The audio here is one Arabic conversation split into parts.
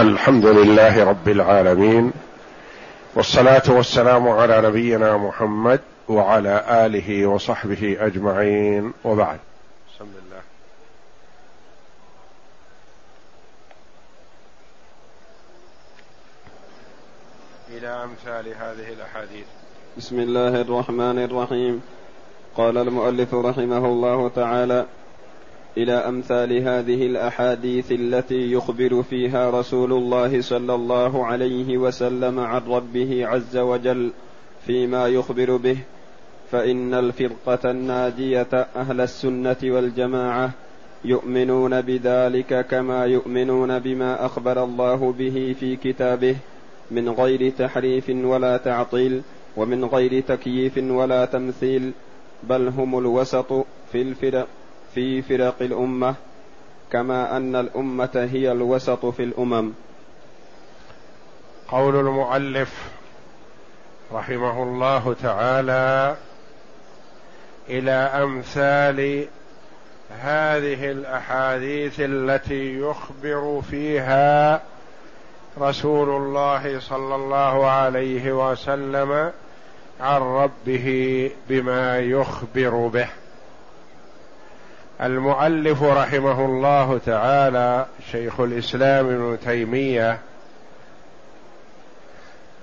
الحمد لله رب العالمين والصلاة والسلام على نبينا محمد وعلى آله وصحبه أجمعين وبعد. بسم الله. إلى أمثال هذه الأحاديث. بسم الله الرحمن الرحيم. قال المؤلف رحمه الله تعالى إلى أمثال هذه الأحاديث التي يخبر فيها رسول الله صلى الله عليه وسلم عن ربه عز وجل فيما يخبر به فإن الفرقة الناجية أهل السنة والجماعة يؤمنون بذلك كما يؤمنون بما أخبر الله به في كتابه من غير تحريف ولا تعطيل ومن غير تكييف ولا تمثيل بل هم الوسط في الفرق. في فرق الأمة كما أن الأمة هي الوسط في الأمم. قول المؤلف رحمه الله تعالى إلى أمثال هذه الأحاديث التي يخبر فيها رسول الله صلى الله عليه وسلم عن ربه بما يخبر به. المؤلف رحمه الله تعالى شيخ الإسلام ابن تيمية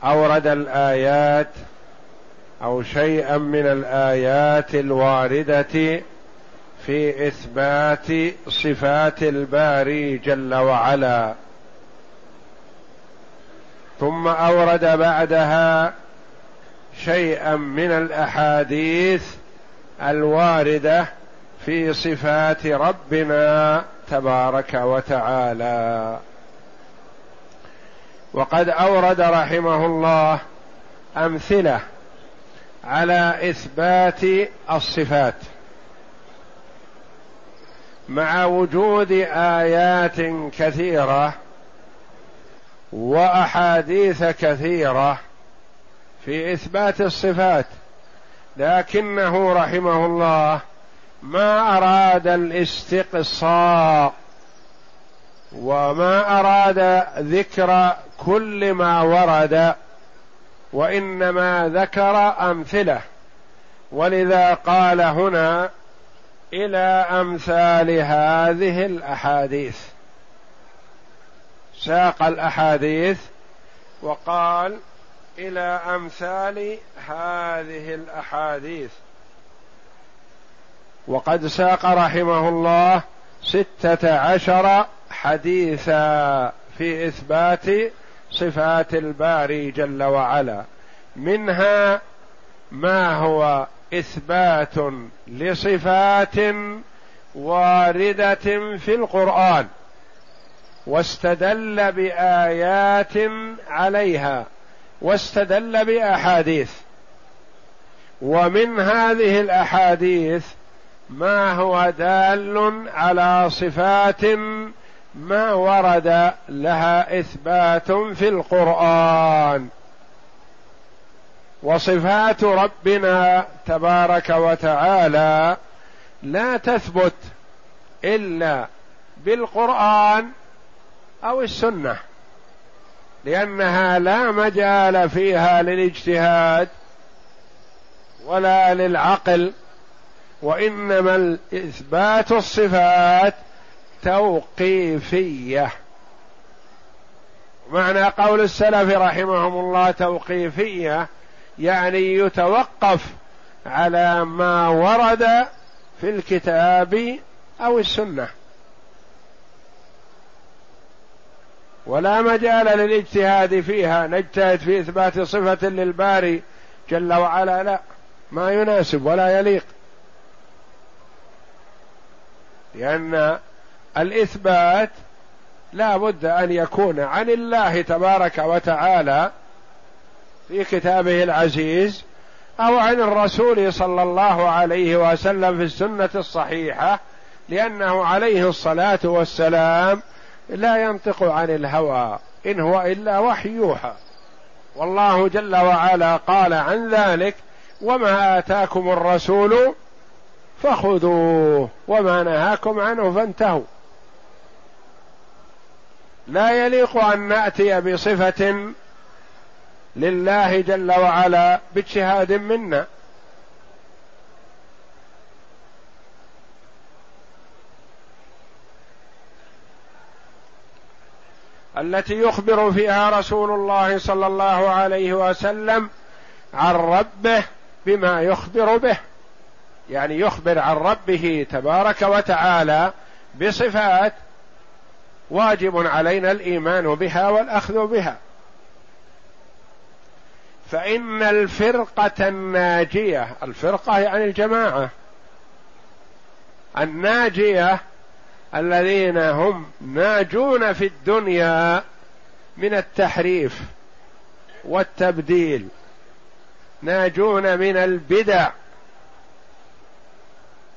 أورد الآيات أو شيئا من الآيات الواردة في إثبات صفات الباري جل وعلا. ثم أورد بعدها شيئا من الأحاديث الواردة في صفات ربنا تبارك وتعالى. وقد أورد رحمه الله أمثلة على إثبات الصفات مع وجود آيات كثيرة وأحاديث كثيرة في إثبات الصفات. لكنه رحمه الله ما أراد الاستقصاء وما أراد ذكر كل ما ورد وإنما ذكر أمثله. ولذا قال هنا إلى أمثال هذه الأحاديث. ساق الأحاديث وقال إلى أمثال هذه الأحاديث. وقد ساق رحمه الله ستة عشر حديثا في إثبات صفات الباري جل وعلا. منها ما هو إثبات لصفات واردة في القرآن واستدل بآيات عليها واستدل بأحاديث. ومن هذه الأحاديث ما هو دال على صفات ما ورد لها إثبات في القرآن. وصفات ربنا تبارك وتعالى لا تثبت إلا بالقرآن أو السنة لأنها لا مجال فيها للاجتهاد ولا للعقل. وإنما اثبات الصفات توقيفية. معنى قول السلف رحمهم الله توقيفية يعني يتوقف على ما ورد في الكتاب أو السنة. ولا مجال للاجتهاد فيها. نجتهد في إثبات صفة للباري جل وعلا. لا ما يناسب ولا يليق. لأن الإثبات لا بد أن يكون عن الله تبارك وتعالى في كتابه العزيز أو عن الرسول صلى الله عليه وسلم في السنة الصحيحة لأنه عليه الصلاة والسلام لا ينطق عن الهوى إن هو إلا وحي يوحى. والله جل وعلا قال عن ذلك وما آتاكم الرسول فخذوه وما نهاكم عنه فانتهوا. لا يليق أن نأتي بصفة لله جل وعلا باجتهاد منا. التي يخبر فيها رسول الله صلى الله عليه وسلم عن ربه بما يخبر به. يعني يخبر عن ربه تبارك وتعالى بصفات واجب علينا الإيمان بها والأخذ بها. فإن الفرقة الناجية الفرقة يعني الجماعة الناجية الذين هم ناجون في الدنيا من التحريف والتبديل ناجون من البدع.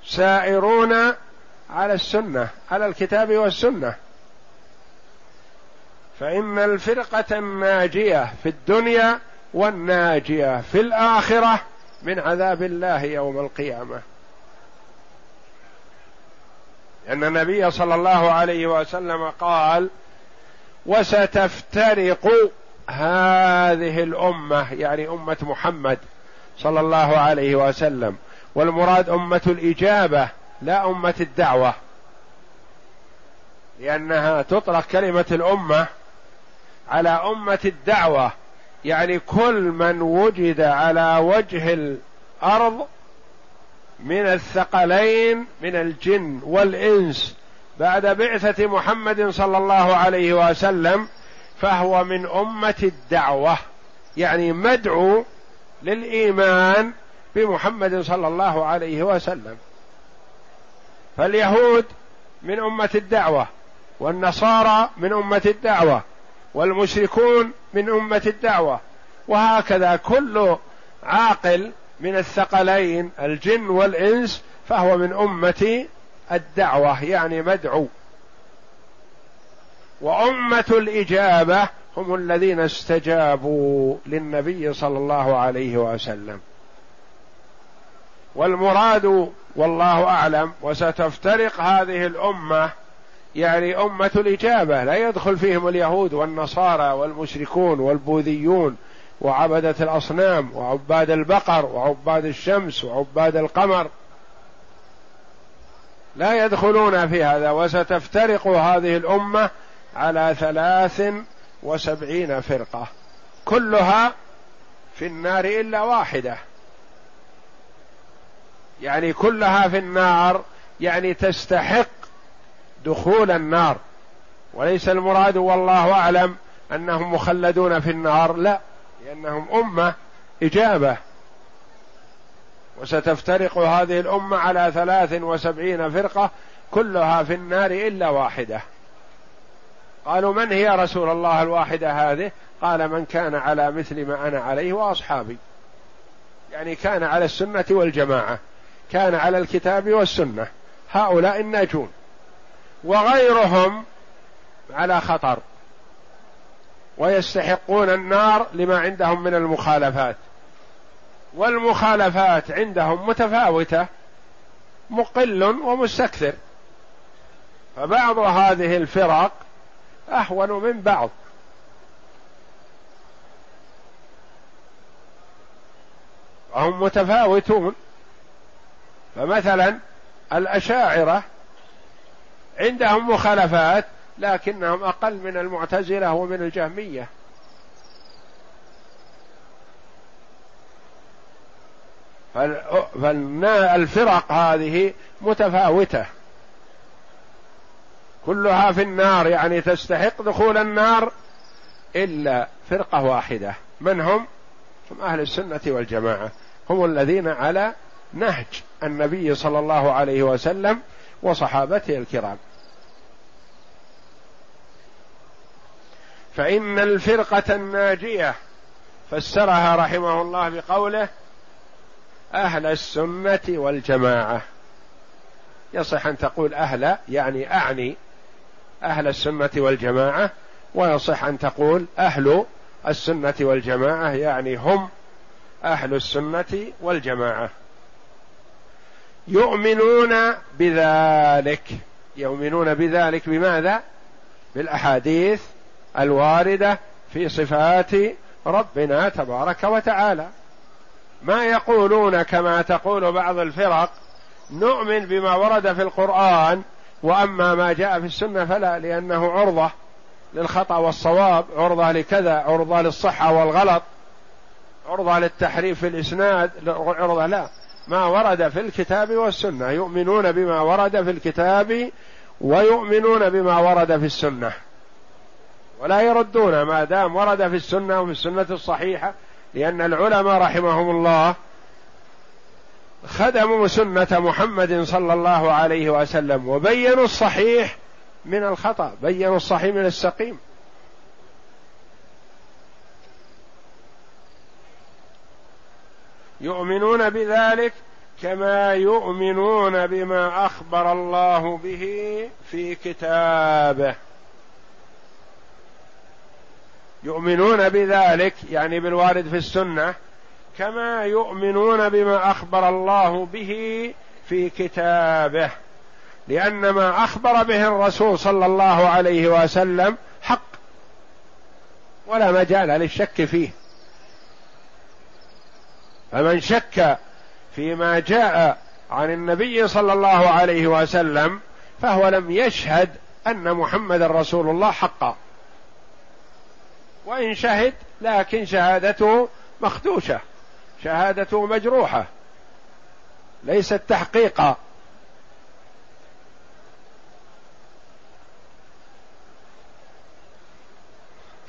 سائرون على السنة على الكتاب والسنة. فإن الفرقة الناجية في الدنيا والناجية في الآخرة من عذاب الله يوم القيامة. ان النبي صلى الله عليه وسلم قال وستفترق هذه الأمة يعني أمة محمد صلى الله عليه وسلم. والمراد أمة الإجابة لا أمة الدعوة. لأنها تطلق كلمة الأمة على أمة الدعوة. يعني كل من وجد على وجه الأرض من الثقلين من الجن والإنس بعد بعثة محمد صلى الله عليه وسلم فهو من أمة الدعوة. يعني مدعو للإيمان بمحمد صلى الله عليه وسلم. فاليهود من أمة الدعوة والنصارى من أمة الدعوة والمشركون من أمة الدعوة. وهكذا كل عاقل من الثقلين الجن والإنس فهو من أمة الدعوة يعني مدعو. وأمة الإجابة هم الذين استجابوا للنبي صلى الله عليه وسلم. والمراد والله أعلم وستفترق هذه الأمة يعني أمة الإجابة لا يدخل فيهم اليهود والنصارى والمشركون والبوذيون وعبدة الأصنام وعباد البقر وعباد الشمس وعباد القمر. لا يدخلون في هذا وستفترق هذه الأمة على ثلاث وسبعين فرقة كلها في النار إلا واحدة. يعني كلها في النار يعني تستحق دخول النار. وليس المراد والله أعلم أنهم مخلدون في النار لا لأنهم أمة إجابة. وستفترق هذه الأمة على ثلاث وسبعين فرقة كلها في النار إلا واحدة. قالوا من هي رسول الله الواحدة هذه؟ قال من كان على مثل ما أنا عليه وأصحابي. يعني كان على السنة والجماعة. كان على الكتاب والسنة. هؤلاء الناجون وغيرهم على خطر. ويستحقون النار لما عندهم من المخالفات. والمخالفات عندهم متفاوتة مقل ومستكثر. فبعض هذه الفرق أهون من بعض. وهم متفاوتون. فمثلا الأشاعرة عندهم مخالفات لكنهم أقل من المعتزلة ومن الجهمية. فالفرق هذه متفاوتة. كلها في النار يعني تستحق دخول النار إلا فرقة واحدة. من هم؟ هم أهل السنة والجماعة. هم الذين على نهج. النبي صلى الله عليه وسلم وصحابته الكرام. فإن الفرقة الناجية فسرها رحمه الله بقوله أهل السنة والجماعة. يصح أن تقول أهل يعني أعني أهل السنة والجماعة ويصح أن تقول أهل السنة والجماعة يعني هم أهل السنة والجماعة. يؤمنون بذلك. يؤمنون بذلك بماذا؟ بالأحاديث الواردة في صفات ربنا تبارك وتعالى. ما يقولون كما تقول بعض الفرق نؤمن بما ورد في القرآن وأما ما جاء في السنة فلا لأنه عرضة للخطأ والصواب عرضة لكذا عرضة للصحة والغلط عرضة للتحريف في الإسناد عرضة لا. ما ورد في الكتاب والسنة. يؤمنون بما ورد في الكتاب ويؤمنون بما ورد في السنة. ولا يردون ما دام ورد في السنة وفي السنة الصحيحة لأن العلماء رحمهم الله خدموا سنة محمد صلى الله عليه وسلم وبينوا الصحيح من الخطأ بينوا الصحيح من السقيم. يؤمنون بذلك كما يؤمنون بما أخبر الله به في كتابه. يؤمنون بذلك يعني بالوارد في السنة كما يؤمنون بما أخبر الله به في كتابه. لأن ما أخبر به الرسول صلى الله عليه وسلم حق ولا مجال للشك فيه. فمن شك فيما جاء عن النبي صلى الله عليه وسلم فهو لم يشهد أن محمد رسول الله حقا. وإن شهد لكن شهادته مخدوشة شهادته مجروحة ليست تحقيقا.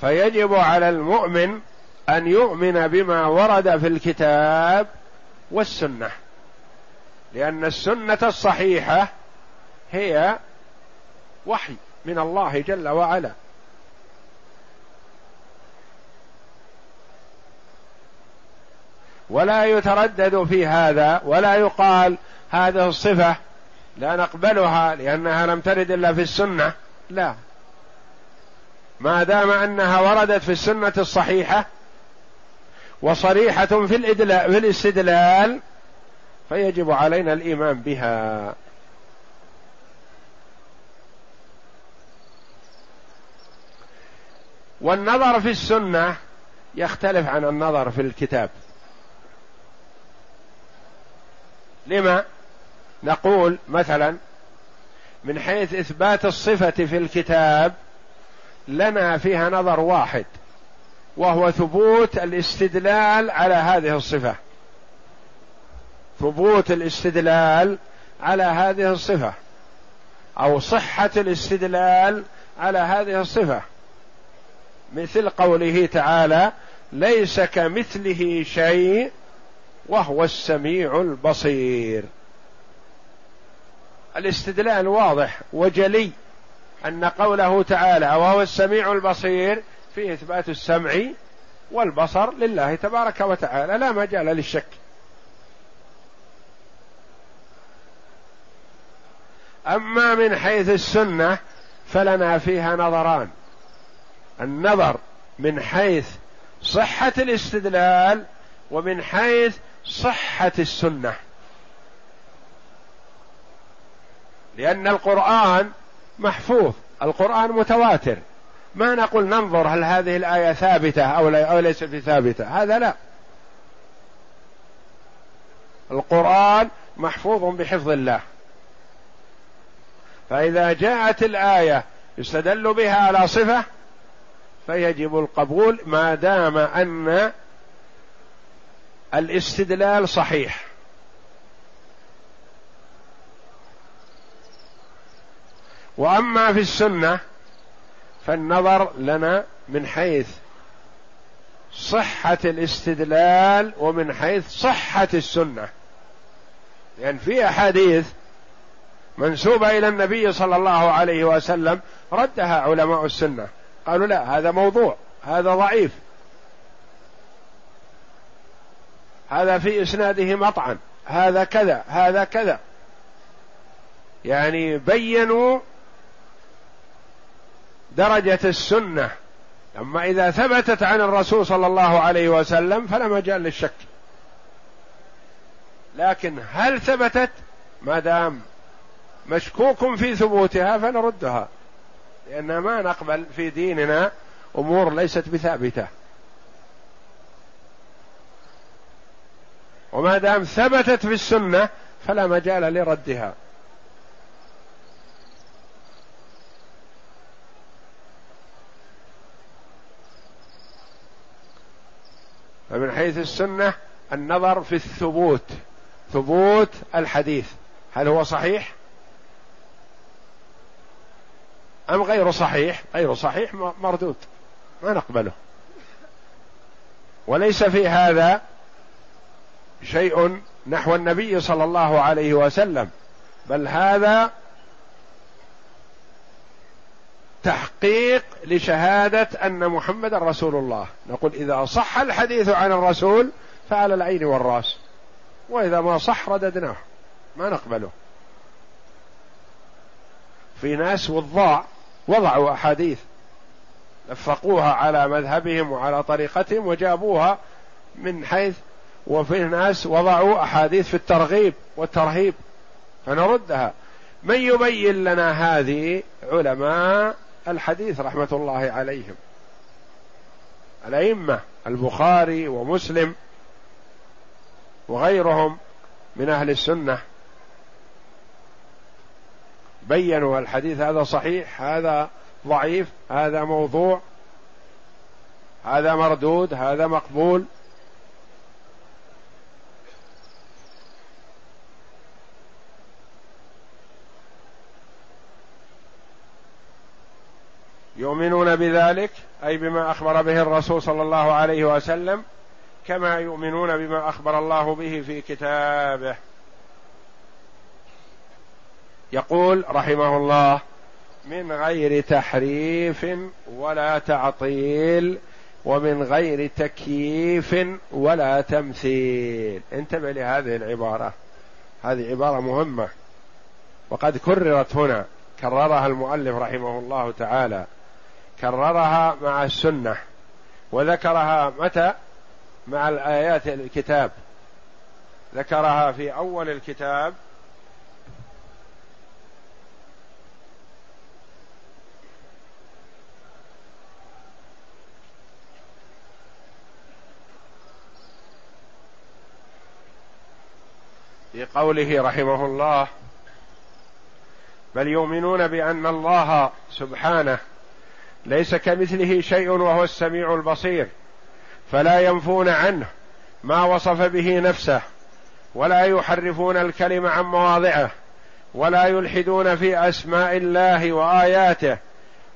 فيجب على المؤمن أن يؤمن بما ورد في الكتاب والسنة. لأن السنة الصحيحة هي وحي من الله جل وعلا. ولا يتردد في هذا ولا يقال هذه الصفة لا نقبلها لأنها لم ترد إلا في السنة. لا. ما دام أنها وردت في السنة الصحيحة وصريحة في الاستدلال فيجب علينا الإيمان بها. والنظر في السنة يختلف عن النظر في الكتاب. لما نقول مثلا من حيث إثبات الصفة في الكتاب لنا فيها نظر واحد. وهو ثبوت الاستدلال على هذه الصفة. ثبوت الاستدلال على هذه الصفة. أو صحة الاستدلال على هذه الصفة. مثل قوله تعالى ليس كمثله شيء وهو السميع البصير. الاستدلال واضح وجلي أن قوله تعالى وهو السميع البصير في إثبات السمع والبصر لله تبارك وتعالى لا مجال للشك. أما من حيث السنة فلنا فيها نظران. النظر من حيث صحة الاستدلال ومن حيث صحة السنة. لأن القرآن محفوظ القرآن متواتر. ما نقول ننظر هل هذه أو لا أو ليست ثابتة. هذا لا. القرآن محفوظ بحفظ الله. فإذا جاءت الآية يستدل بها على صفة فيجب القبول ما دام أن الاستدلال صحيح. وأما في السنة فالنظر لنا من حيث صحة الاستدلال ومن حيث صحة السنة. لأن يعني في أحاديث منسوبة إلى النبي صلى الله عليه وسلم ردها علماء السنة. قالوا لا هذا موضوع هذا ضعيف. هذا في إسناده مطعن هذا كذا هذا كذا. يعني بينوا درجة السنة. أما إذا ثبتت عن الرسول صلى الله عليه وسلم فلا مجال للشك. لكن هل ثبتت؟ ما دام مشكوك في ثبوتها فنردها. لأن ما نقبل في ديننا أمور ليست بثابتة. وما دام ثبتت في السنة فلا مجال لردها. فمن حيث السنة النظر في الثبوت. ثبوت الحديث. هل هو صحيح؟ أم غير صحيح؟ غير صحيح مردود. ما نقبله. وليس في هذا شيء نحو النبي صلى الله عليه وسلم. بل هذا تحقيق لشهادة أن محمد رسول الله. نقول إذا صح الحديث عن الرسول فعلى العين والرأس. وإذا ما صح رددناه. ما نقبله. في ناس وضاع وضعوا أحاديث. لفقوها على مذهبهم وعلى طريقتهم وجابوها من حيث وفي ناس وضعوا أحاديث في الترغيب والترهيب. فنردها. من يبين لنا هذه علماء الحديث رحمة الله عليهم. الأئمة البخاري ومسلم وغيرهم من أهل السنة بينوا الحديث هذا صحيح هذا ضعيف هذا موضوع هذا مردود هذا مقبول. يؤمنون بذلك أي بما أخبر به الرسول صلى الله عليه وسلم كما يؤمنون بما أخبر الله به في كتابه. يقول رحمه الله من غير تحريف ولا تعطيل ومن غير تكييف ولا تمثيل. انتبه لهذه العبارة. هذه عبارة مهمة. وقد كررت هنا كررها المؤلف رحمه الله تعالى. كررها مع السنة وذكرها متى؟ مع الآيات الكتاب. ذكرها في أول الكتاب. في قوله رحمه الله بل يؤمنون بأن الله سبحانه ليس كمثله شيء وهو السميع البصير فلا ينفون عنه ما وصف به نفسه ولا يحرفون الكلم عن مواضعه ولا يلحدون في أسماء الله وآياته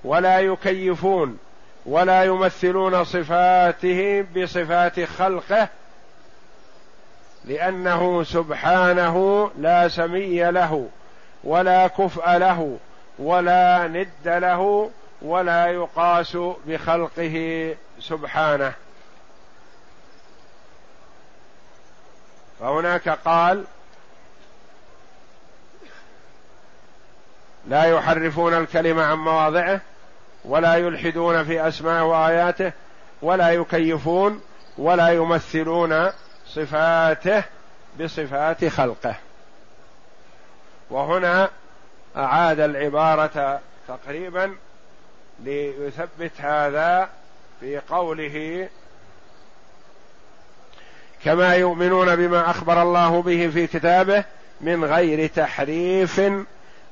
ولا يكيفون ولا يمثلون صفاته بصفات خلقه لأنه سبحانه لا سمي له ولا كفء له ولا ند له ولا يقاس بخلقه سبحانه. فهناك قال لا يحرفون الكلمة عن مواضعه ولا يلحدون في أسماء وآياته ولا يكيفون ولا يمثلون صفاته بصفات خلقه. وهنا أعاد العبارة تقريبا ليثبت هذا في قوله كما يؤمنون بما أخبر الله به في كتابه من غير تحريف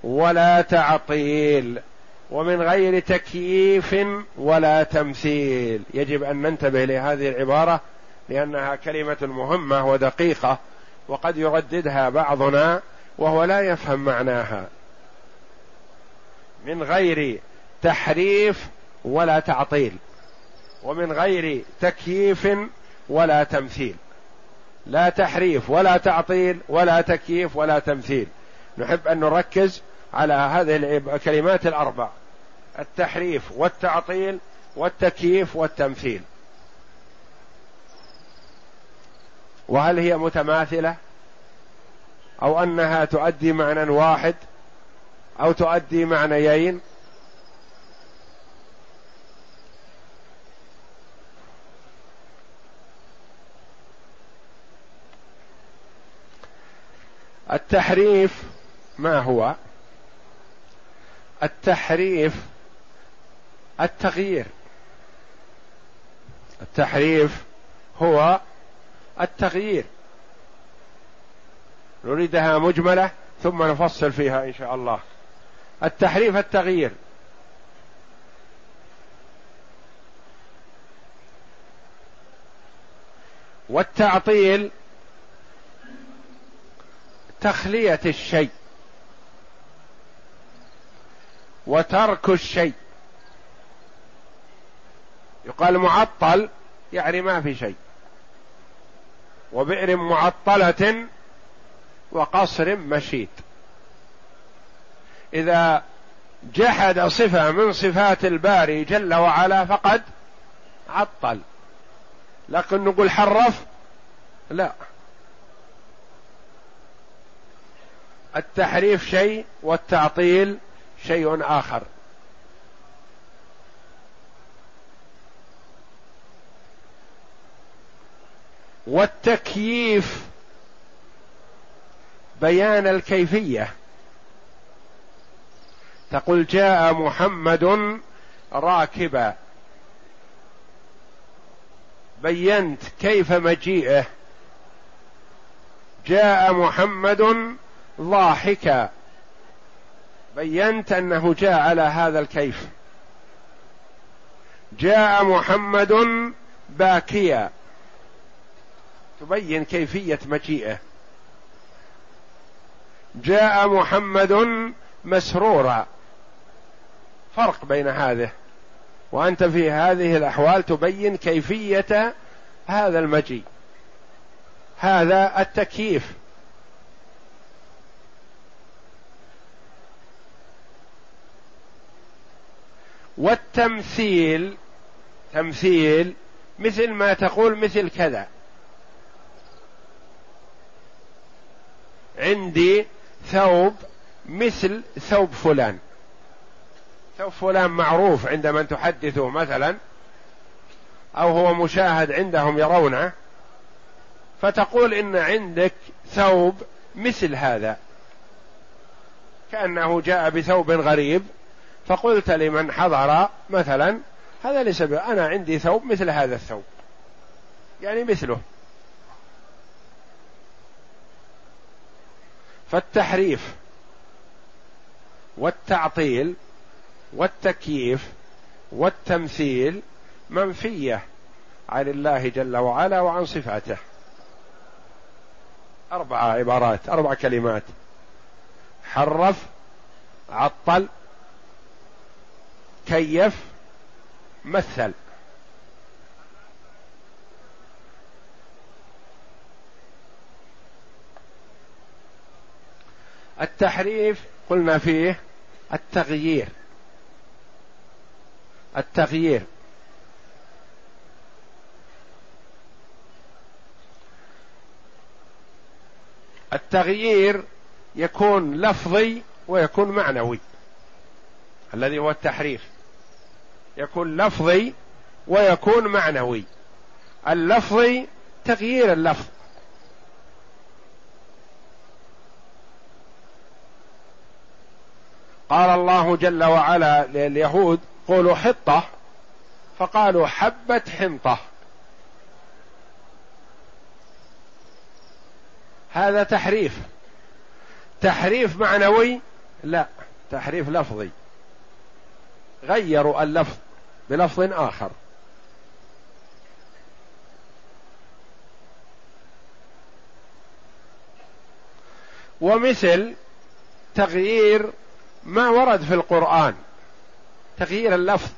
ولا تعطيل ومن غير تكييف ولا تمثيل. يجب أن ننتبه لهذه العبارة لأنها كلمة مهمة ودقيقة وقد يرددها بعضنا وهو لا يفهم معناها. من غير تحريف ولا تعطيل ومن غير تكييف ولا تمثيل. لا تحريف ولا تعطيل ولا تكييف ولا تمثيل. نحب أن نركز على هذه الكلمات الأربع التحريف والتعطيل والتكييف والتمثيل. وهل هي متماثلة؟ أو أنها تؤدي معنى واحد أو تؤدي معنيين؟ التحريف ما هو؟ التحريف التغيير. التحريف هو التغيير. نريدها مجملة ثم نفصل فيها إن شاء الله. التحريف التغيير. والتعطيل تخلية الشيء وترك الشيء. يقال معطل يعني ما في شيء. وبئر معطلة وقصر مشيد إذا جحد صفة من صفات الباري جل وعلا فقد عطل. لكن نقول حرف؟ لا. التحريف شيء والتعطيل شيء آخر. والتكييف بيان الكيفية. تقول جاء محمد راكبا. بينت كيف مجيئه. جاء محمد ضاحكا بينت أنه جاء على هذا الكيف. جاء محمد باكيا. تبين كيفية مجيئه. جاء محمد مسرورا. فرق بين هذه. وأنت في هذه الأحوال تبين كيفية هذا المجيء. هذا التكييف. والتمثيل تمثيل مثل ما تقول مثل كذا. عندي ثوب مثل ثوب فلان. ثوب فلان معروف عند من تحدثه مثلا أو هو مشاهد عندهم يرونه فتقول إن عندك ثوب مثل هذا. كأنه جاء بثوب غريب. فقلت لمن حضر مثلا هذا ليس أنا عندي ثوب مثل هذا الثوب. يعني مثله. فالتحريف والتعطيل والتكييف والتمثيل منفية عن الله جل وعلا وعن صفاته. أربع عبارات أربع كلمات. حرف عطل كيف مثل. التحريف قلنا فيه التغيير. التغيير. التغيير يكون لفظي ويكون معنوي. الذي هو التحريف. يكون لفظي ويكون معنوي. اللفظي تغيير اللفظ. قال الله جل وعلا لليهود قولوا حطة. فقالوا حبه حنطة. هذا تحريف. تحريف معنوي؟ لا تحريف لفظي. غيروا اللفظ بلفظ آخر. ومثل تغيير ما ورد في القرآن. تغيير اللفظ.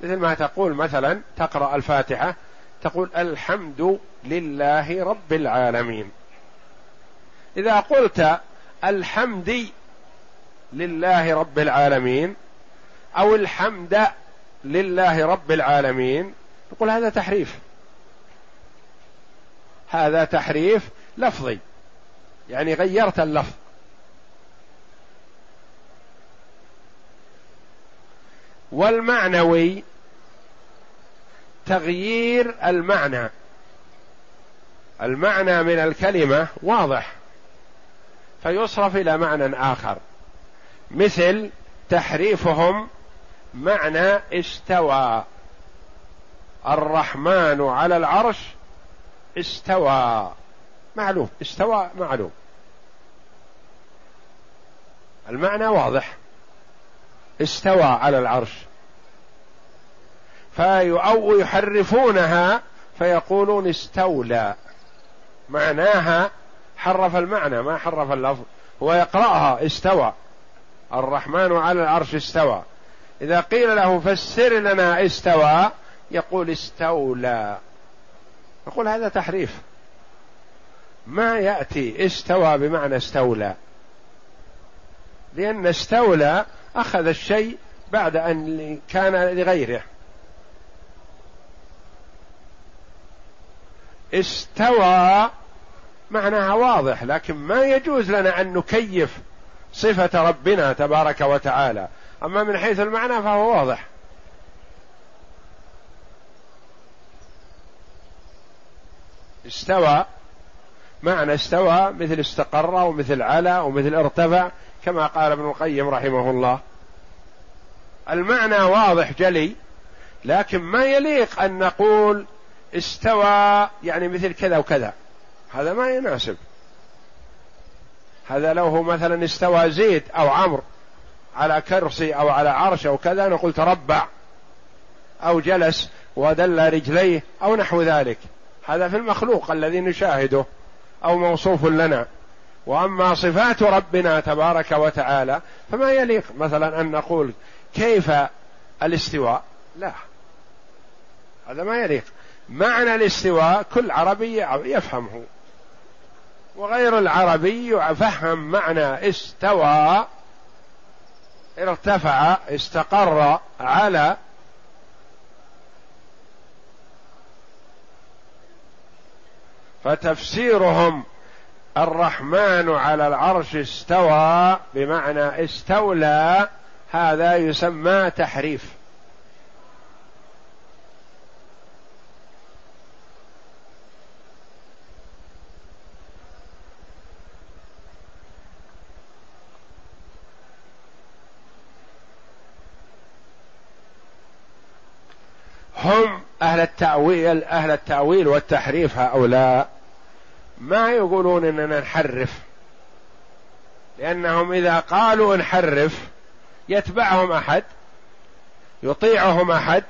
مثل ما تقول مثلا تقرأ الفاتحة تقول الحمد لله رب العالمين. إذا قلت الحمد لله رب العالمين أو الحمد لله رب العالمين. نقول هذا تحريف. هذا تحريف لفظي. يعني غيرت اللفظ. والمعنوي تغيير المعنى. المعنى من الكلمة واضح. فيصرف إلى معنى آخر. مثل تحريفهم معنى استوى. الرحمن على العرش استوى. معلوم استوى معلوم. المعنى واضح. استوى على العرش. أو يحرفونها فيقولون استولى. معناها حرف المعنى ما حرف اللفظ. هو يقرأها استوى. الرحمن على العرش استوى. إذا قيل له فسر لنا استوى يقول استولى. يقول هذا تحريف. ما يأتي استوى بمعنى استولى. لأن استولى أخذ الشيء بعد أن كان لغيره. استوى معناها واضح لكن ما يجوز لنا أن نكيف صفة ربنا تبارك وتعالى. أما من حيث المعنى فهو واضح. استوى معنى استوى مثل استقر ومثل علا ومثل ارتفع كما قال ابن القيم رحمه الله. المعنى واضح جلي لكن ما يليق أن نقول استوى يعني مثل كذا وكذا. هذا ما يناسب. هذا لو هو مثلا استوى زيد أو عمرو على كرسي أو على عرش أو كذا نقول تربع أو جلس ودل رجليه أو نحو ذلك. هذا في المخلوق الذي نشاهده أو موصوف لنا. وأما صفات ربنا تبارك وتعالى فما يليق مثلا أن نقول كيف الاستواء؟ لا هذا ما يليق. معنى الاستواء كل عربي يفهمه. وغير العربي يفهم معنى استوى ارتفع استقر على فتفسيرهم الرحمن على العرش استوى بمعنى استولى هذا يسمى تحريف هم أهل التأويل أهل التأويل والتحريف هؤلاء. ما يقولون إننا نحرف لأنهم إذا قالوا نحرف يتبعهم أحد يطيعهم أحد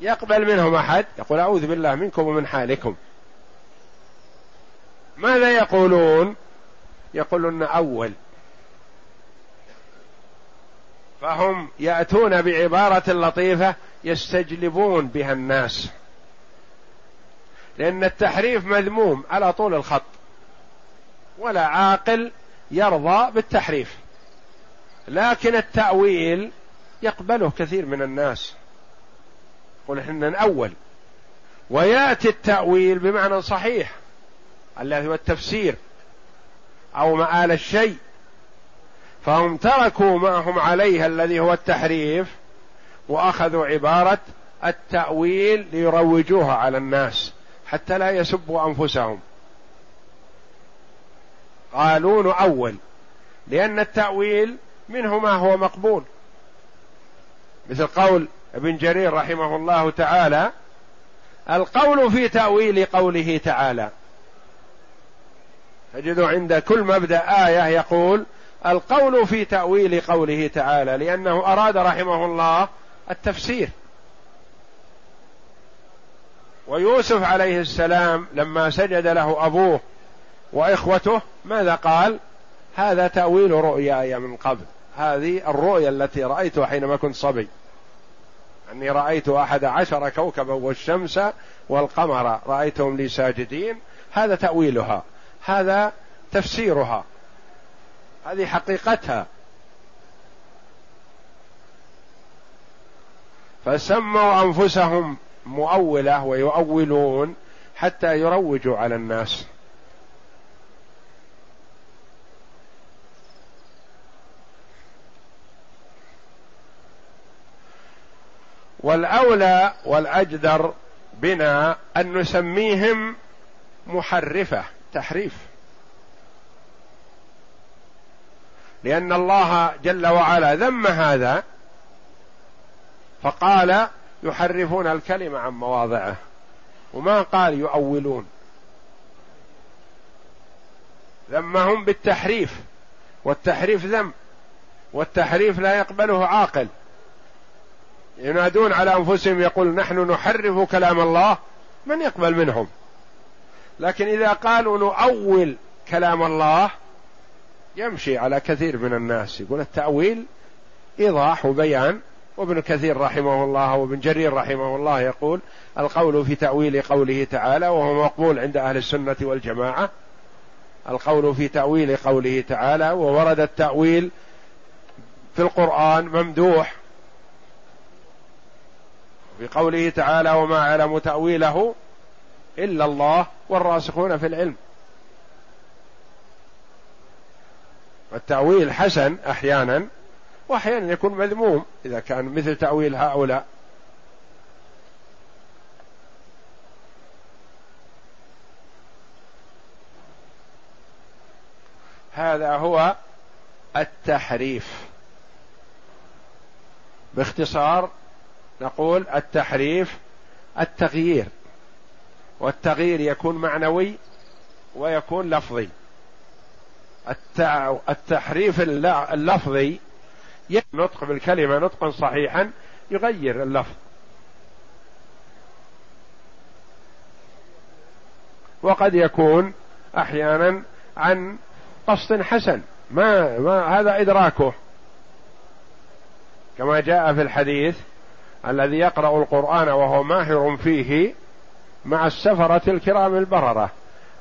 يقبل منهم أحد يقول أعوذ بالله منكم ومن حالكم. ماذا يقولون؟ يقولون أول. فهم يأتون بعبارة لطيفة يستجلبون بها الناس. لأن التحريف مذموم على طول الخط. ولا عاقل يرضى بالتحريف. لكن التأويل يقبله كثير من الناس. يقول إحنا نأول ويأتي التأويل بمعنى صحيح. الذي هو التفسير أو مآل الشيء. فهم تركوا ما هم عليه الذي هو التحريف وأخذوا عبارة التأويل ليروجوها على الناس حتى لا يسبوا أنفسهم. قالوا نؤول لأن التأويل منه ما هو مقبول. مثل قول ابن جرير رحمه الله تعالى القول في تأويل قوله تعالى. تجد عند كل مبدأ آية يقول القول في تأويل قوله تعالى لأنه أراد رحمه الله التفسير. ويوسف عليه السلام لما سجد له أبوه وإخوته ماذا قال؟ هذا تأويل رؤياي من قبل. هذه الرؤيا التي رأيتها حينما كنت صبي. أني رأيت أحد عشر كوكبا والشمس والقمر رأيتهم لي ساجدين. هذا تأويلها. هذا تفسيرها. هذه حقيقتها. فسموا أنفسهم مؤولة ويؤولون حتى يروجوا على الناس. والأولى والأجدر بنا أن نسميهم محرفة تحريف. لأن الله جل وعلا ذم هذا فقال يحرفون الكلمة عن مواضعه وما قال يؤولون. ذمهم بالتحريف والتحريف ذم والتحريف لا يقبله عاقل. ينادون على أنفسهم يقول نحن نحرف كلام الله من يقبل منهم؟ لكن إذا قالوا نؤول كلام الله يمشي على كثير من الناس. يقول التأويل إيضاح وبيان. وابن كثير رحمه الله وابن جرير رحمه الله يقول القول في تأويل قوله تعالى وهو مقبول عند أهل السنة والجماعة. القول في تأويل قوله تعالى وورد التأويل في القرآن ممدوح. بقوله تعالى وما يعلم تأويله إلا الله والراسخون في العلم. التأويل حسن أحيانا وأحيانا يكون مذموم إذا كان مثل تأويل هؤلاء. هذا هو التحريف. باختصار نقول التحريف التغيير والتغيير يكون معنوي ويكون لفظي. التحريف اللفظي نطق بالكلمة نطقا صحيحا يغير اللفظ. وقد يكون أحيانا عن قصد حسن. ما, ما هذا إدراكه. كما جاء في الحديث الذي يقرأ القرآن وهو ماهر فيه مع السفرة الكرام البررة.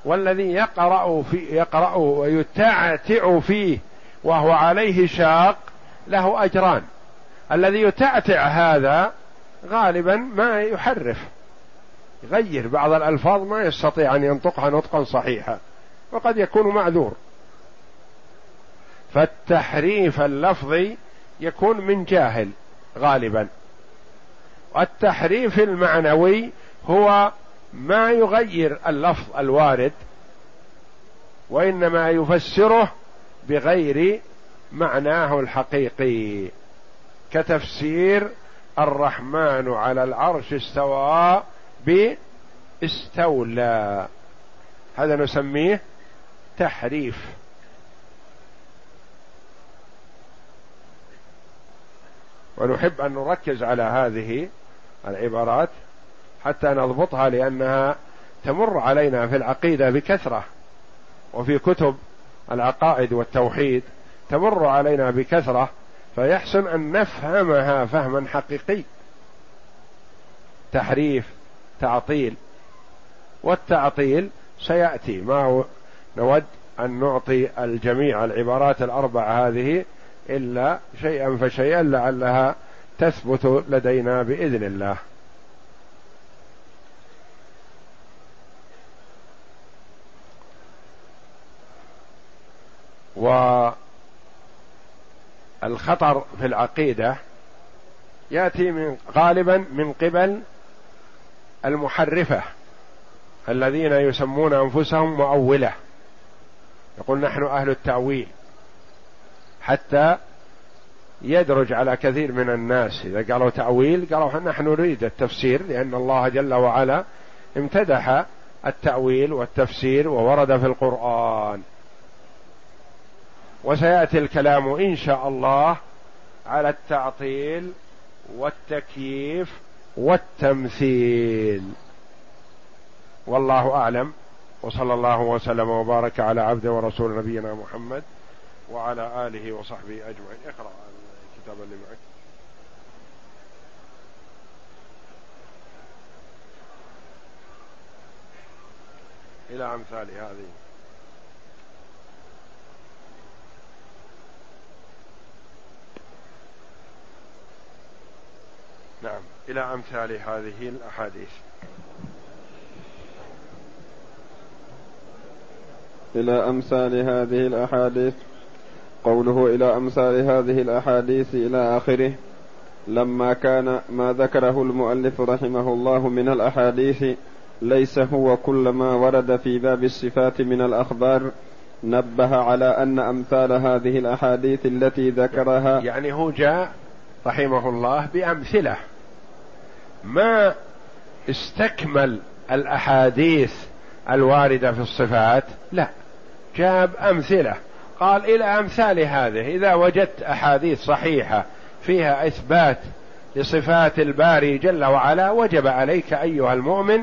والذي يقرأ في يقرأ ويتعتع فيه وهو عليه شاق له أجران. الذي يتعتع هذا غالبا ما يحرف. يغير بعض الألفاظ ما يستطيع أن ينطقها نطقا صحيحا وقد يكون معذور. فالتحريف اللفظي يكون من جاهل غالبا. التحريف المعنوي هو ما يغير اللفظ الوارد وإنما يفسره بغير معناه الحقيقي كتفسير الرحمن على العرش استوى باستولى. هذا نسميه تحريف. ونحب أن نركز على هذه العبارات حتى نضبطها لأنها تمر علينا في العقيدة بكثرة. وفي كتب العقائد والتوحيد تمر علينا بكثرة فيحسن أن نفهمها فهما حقيقي تحريف تعطيل. والتعطيل سيأتي. ما نود أن نعطي الجميع العبارات الأربع هذه إلا شيئا فشيئا لعلها تثبت لدينا بإذن الله. والخطر في العقيدة يأتي من غالبا من قبل المحرفة الذين يسمون أنفسهم مؤولة. يقول نحن أهل التأويل حتى يدرج على كثير من الناس. إذا قالوا تأويل قالوا نحن نريد التفسير لأن الله جل وعلا امتدح التأويل والتفسير وورد في القرآن. وسيأتي الكلام إن شاء الله على التعطيل والتكييف والتمثيل. والله أعلم. وصلى الله وسلم وبارك على عبد ورسول نبينا محمد وعلى آله وصحبه أجمعين. اقرأ الكتاب اللي معك. إلى أمثال هذه. نعم. إلى أمثال هذه الأحاديث. إلى أمثال هذه الأحاديث. قوله إلى أمثال هذه الأحاديث إلى آخره. لما كان ما ذكره المؤلف رحمه الله من الأحاديث ليس هو كل ما ورد في باب الصفات من الأخبار. نبه على أن أمثال هذه الأحاديث التي ذكرها يعني هو جاء رحمه الله بأمثلة. ما استكمل الأحاديث الواردة في الصفات؟ لا. جاب أمثلة. قال إلى أمثال هذه. إذا وجدت أحاديث صحيحة فيها إثبات لصفات الباري جل وعلا وجب عليك أيها المؤمن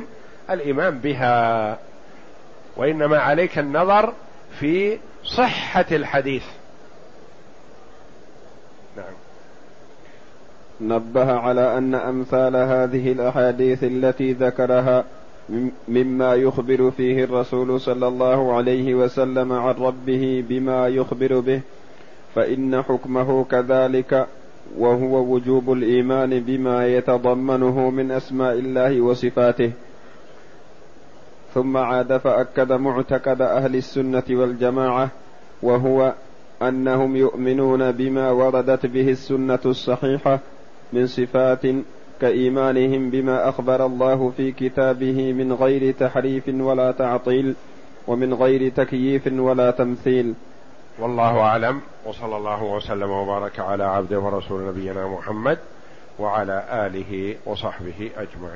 الإيمان بها. وإنما عليك النظر في صحة الحديث. نبه على أن أمثال هذه الأحاديث التي ذكرها مما يخبر فيه الرسول صلى الله عليه وسلم عن ربه بما يخبر به فإن حكمه كذلك وهو وجوب الإيمان بما يتضمنه من أسماء الله وصفاته. ثم عاد فأكد معتقد أهل السنة والجماعة وهو أنهم يؤمنون بما وردت به السنة الصحيحة من صفات كإيمانهم بما أخبر الله في كتابه من غير تحريف ولا تعطيل ومن غير تكييف ولا تمثيل. والله أعلم وصلى الله وسلم وبارك على عبده ورسول نبينا محمد وعلى آله وصحبه أجمعين.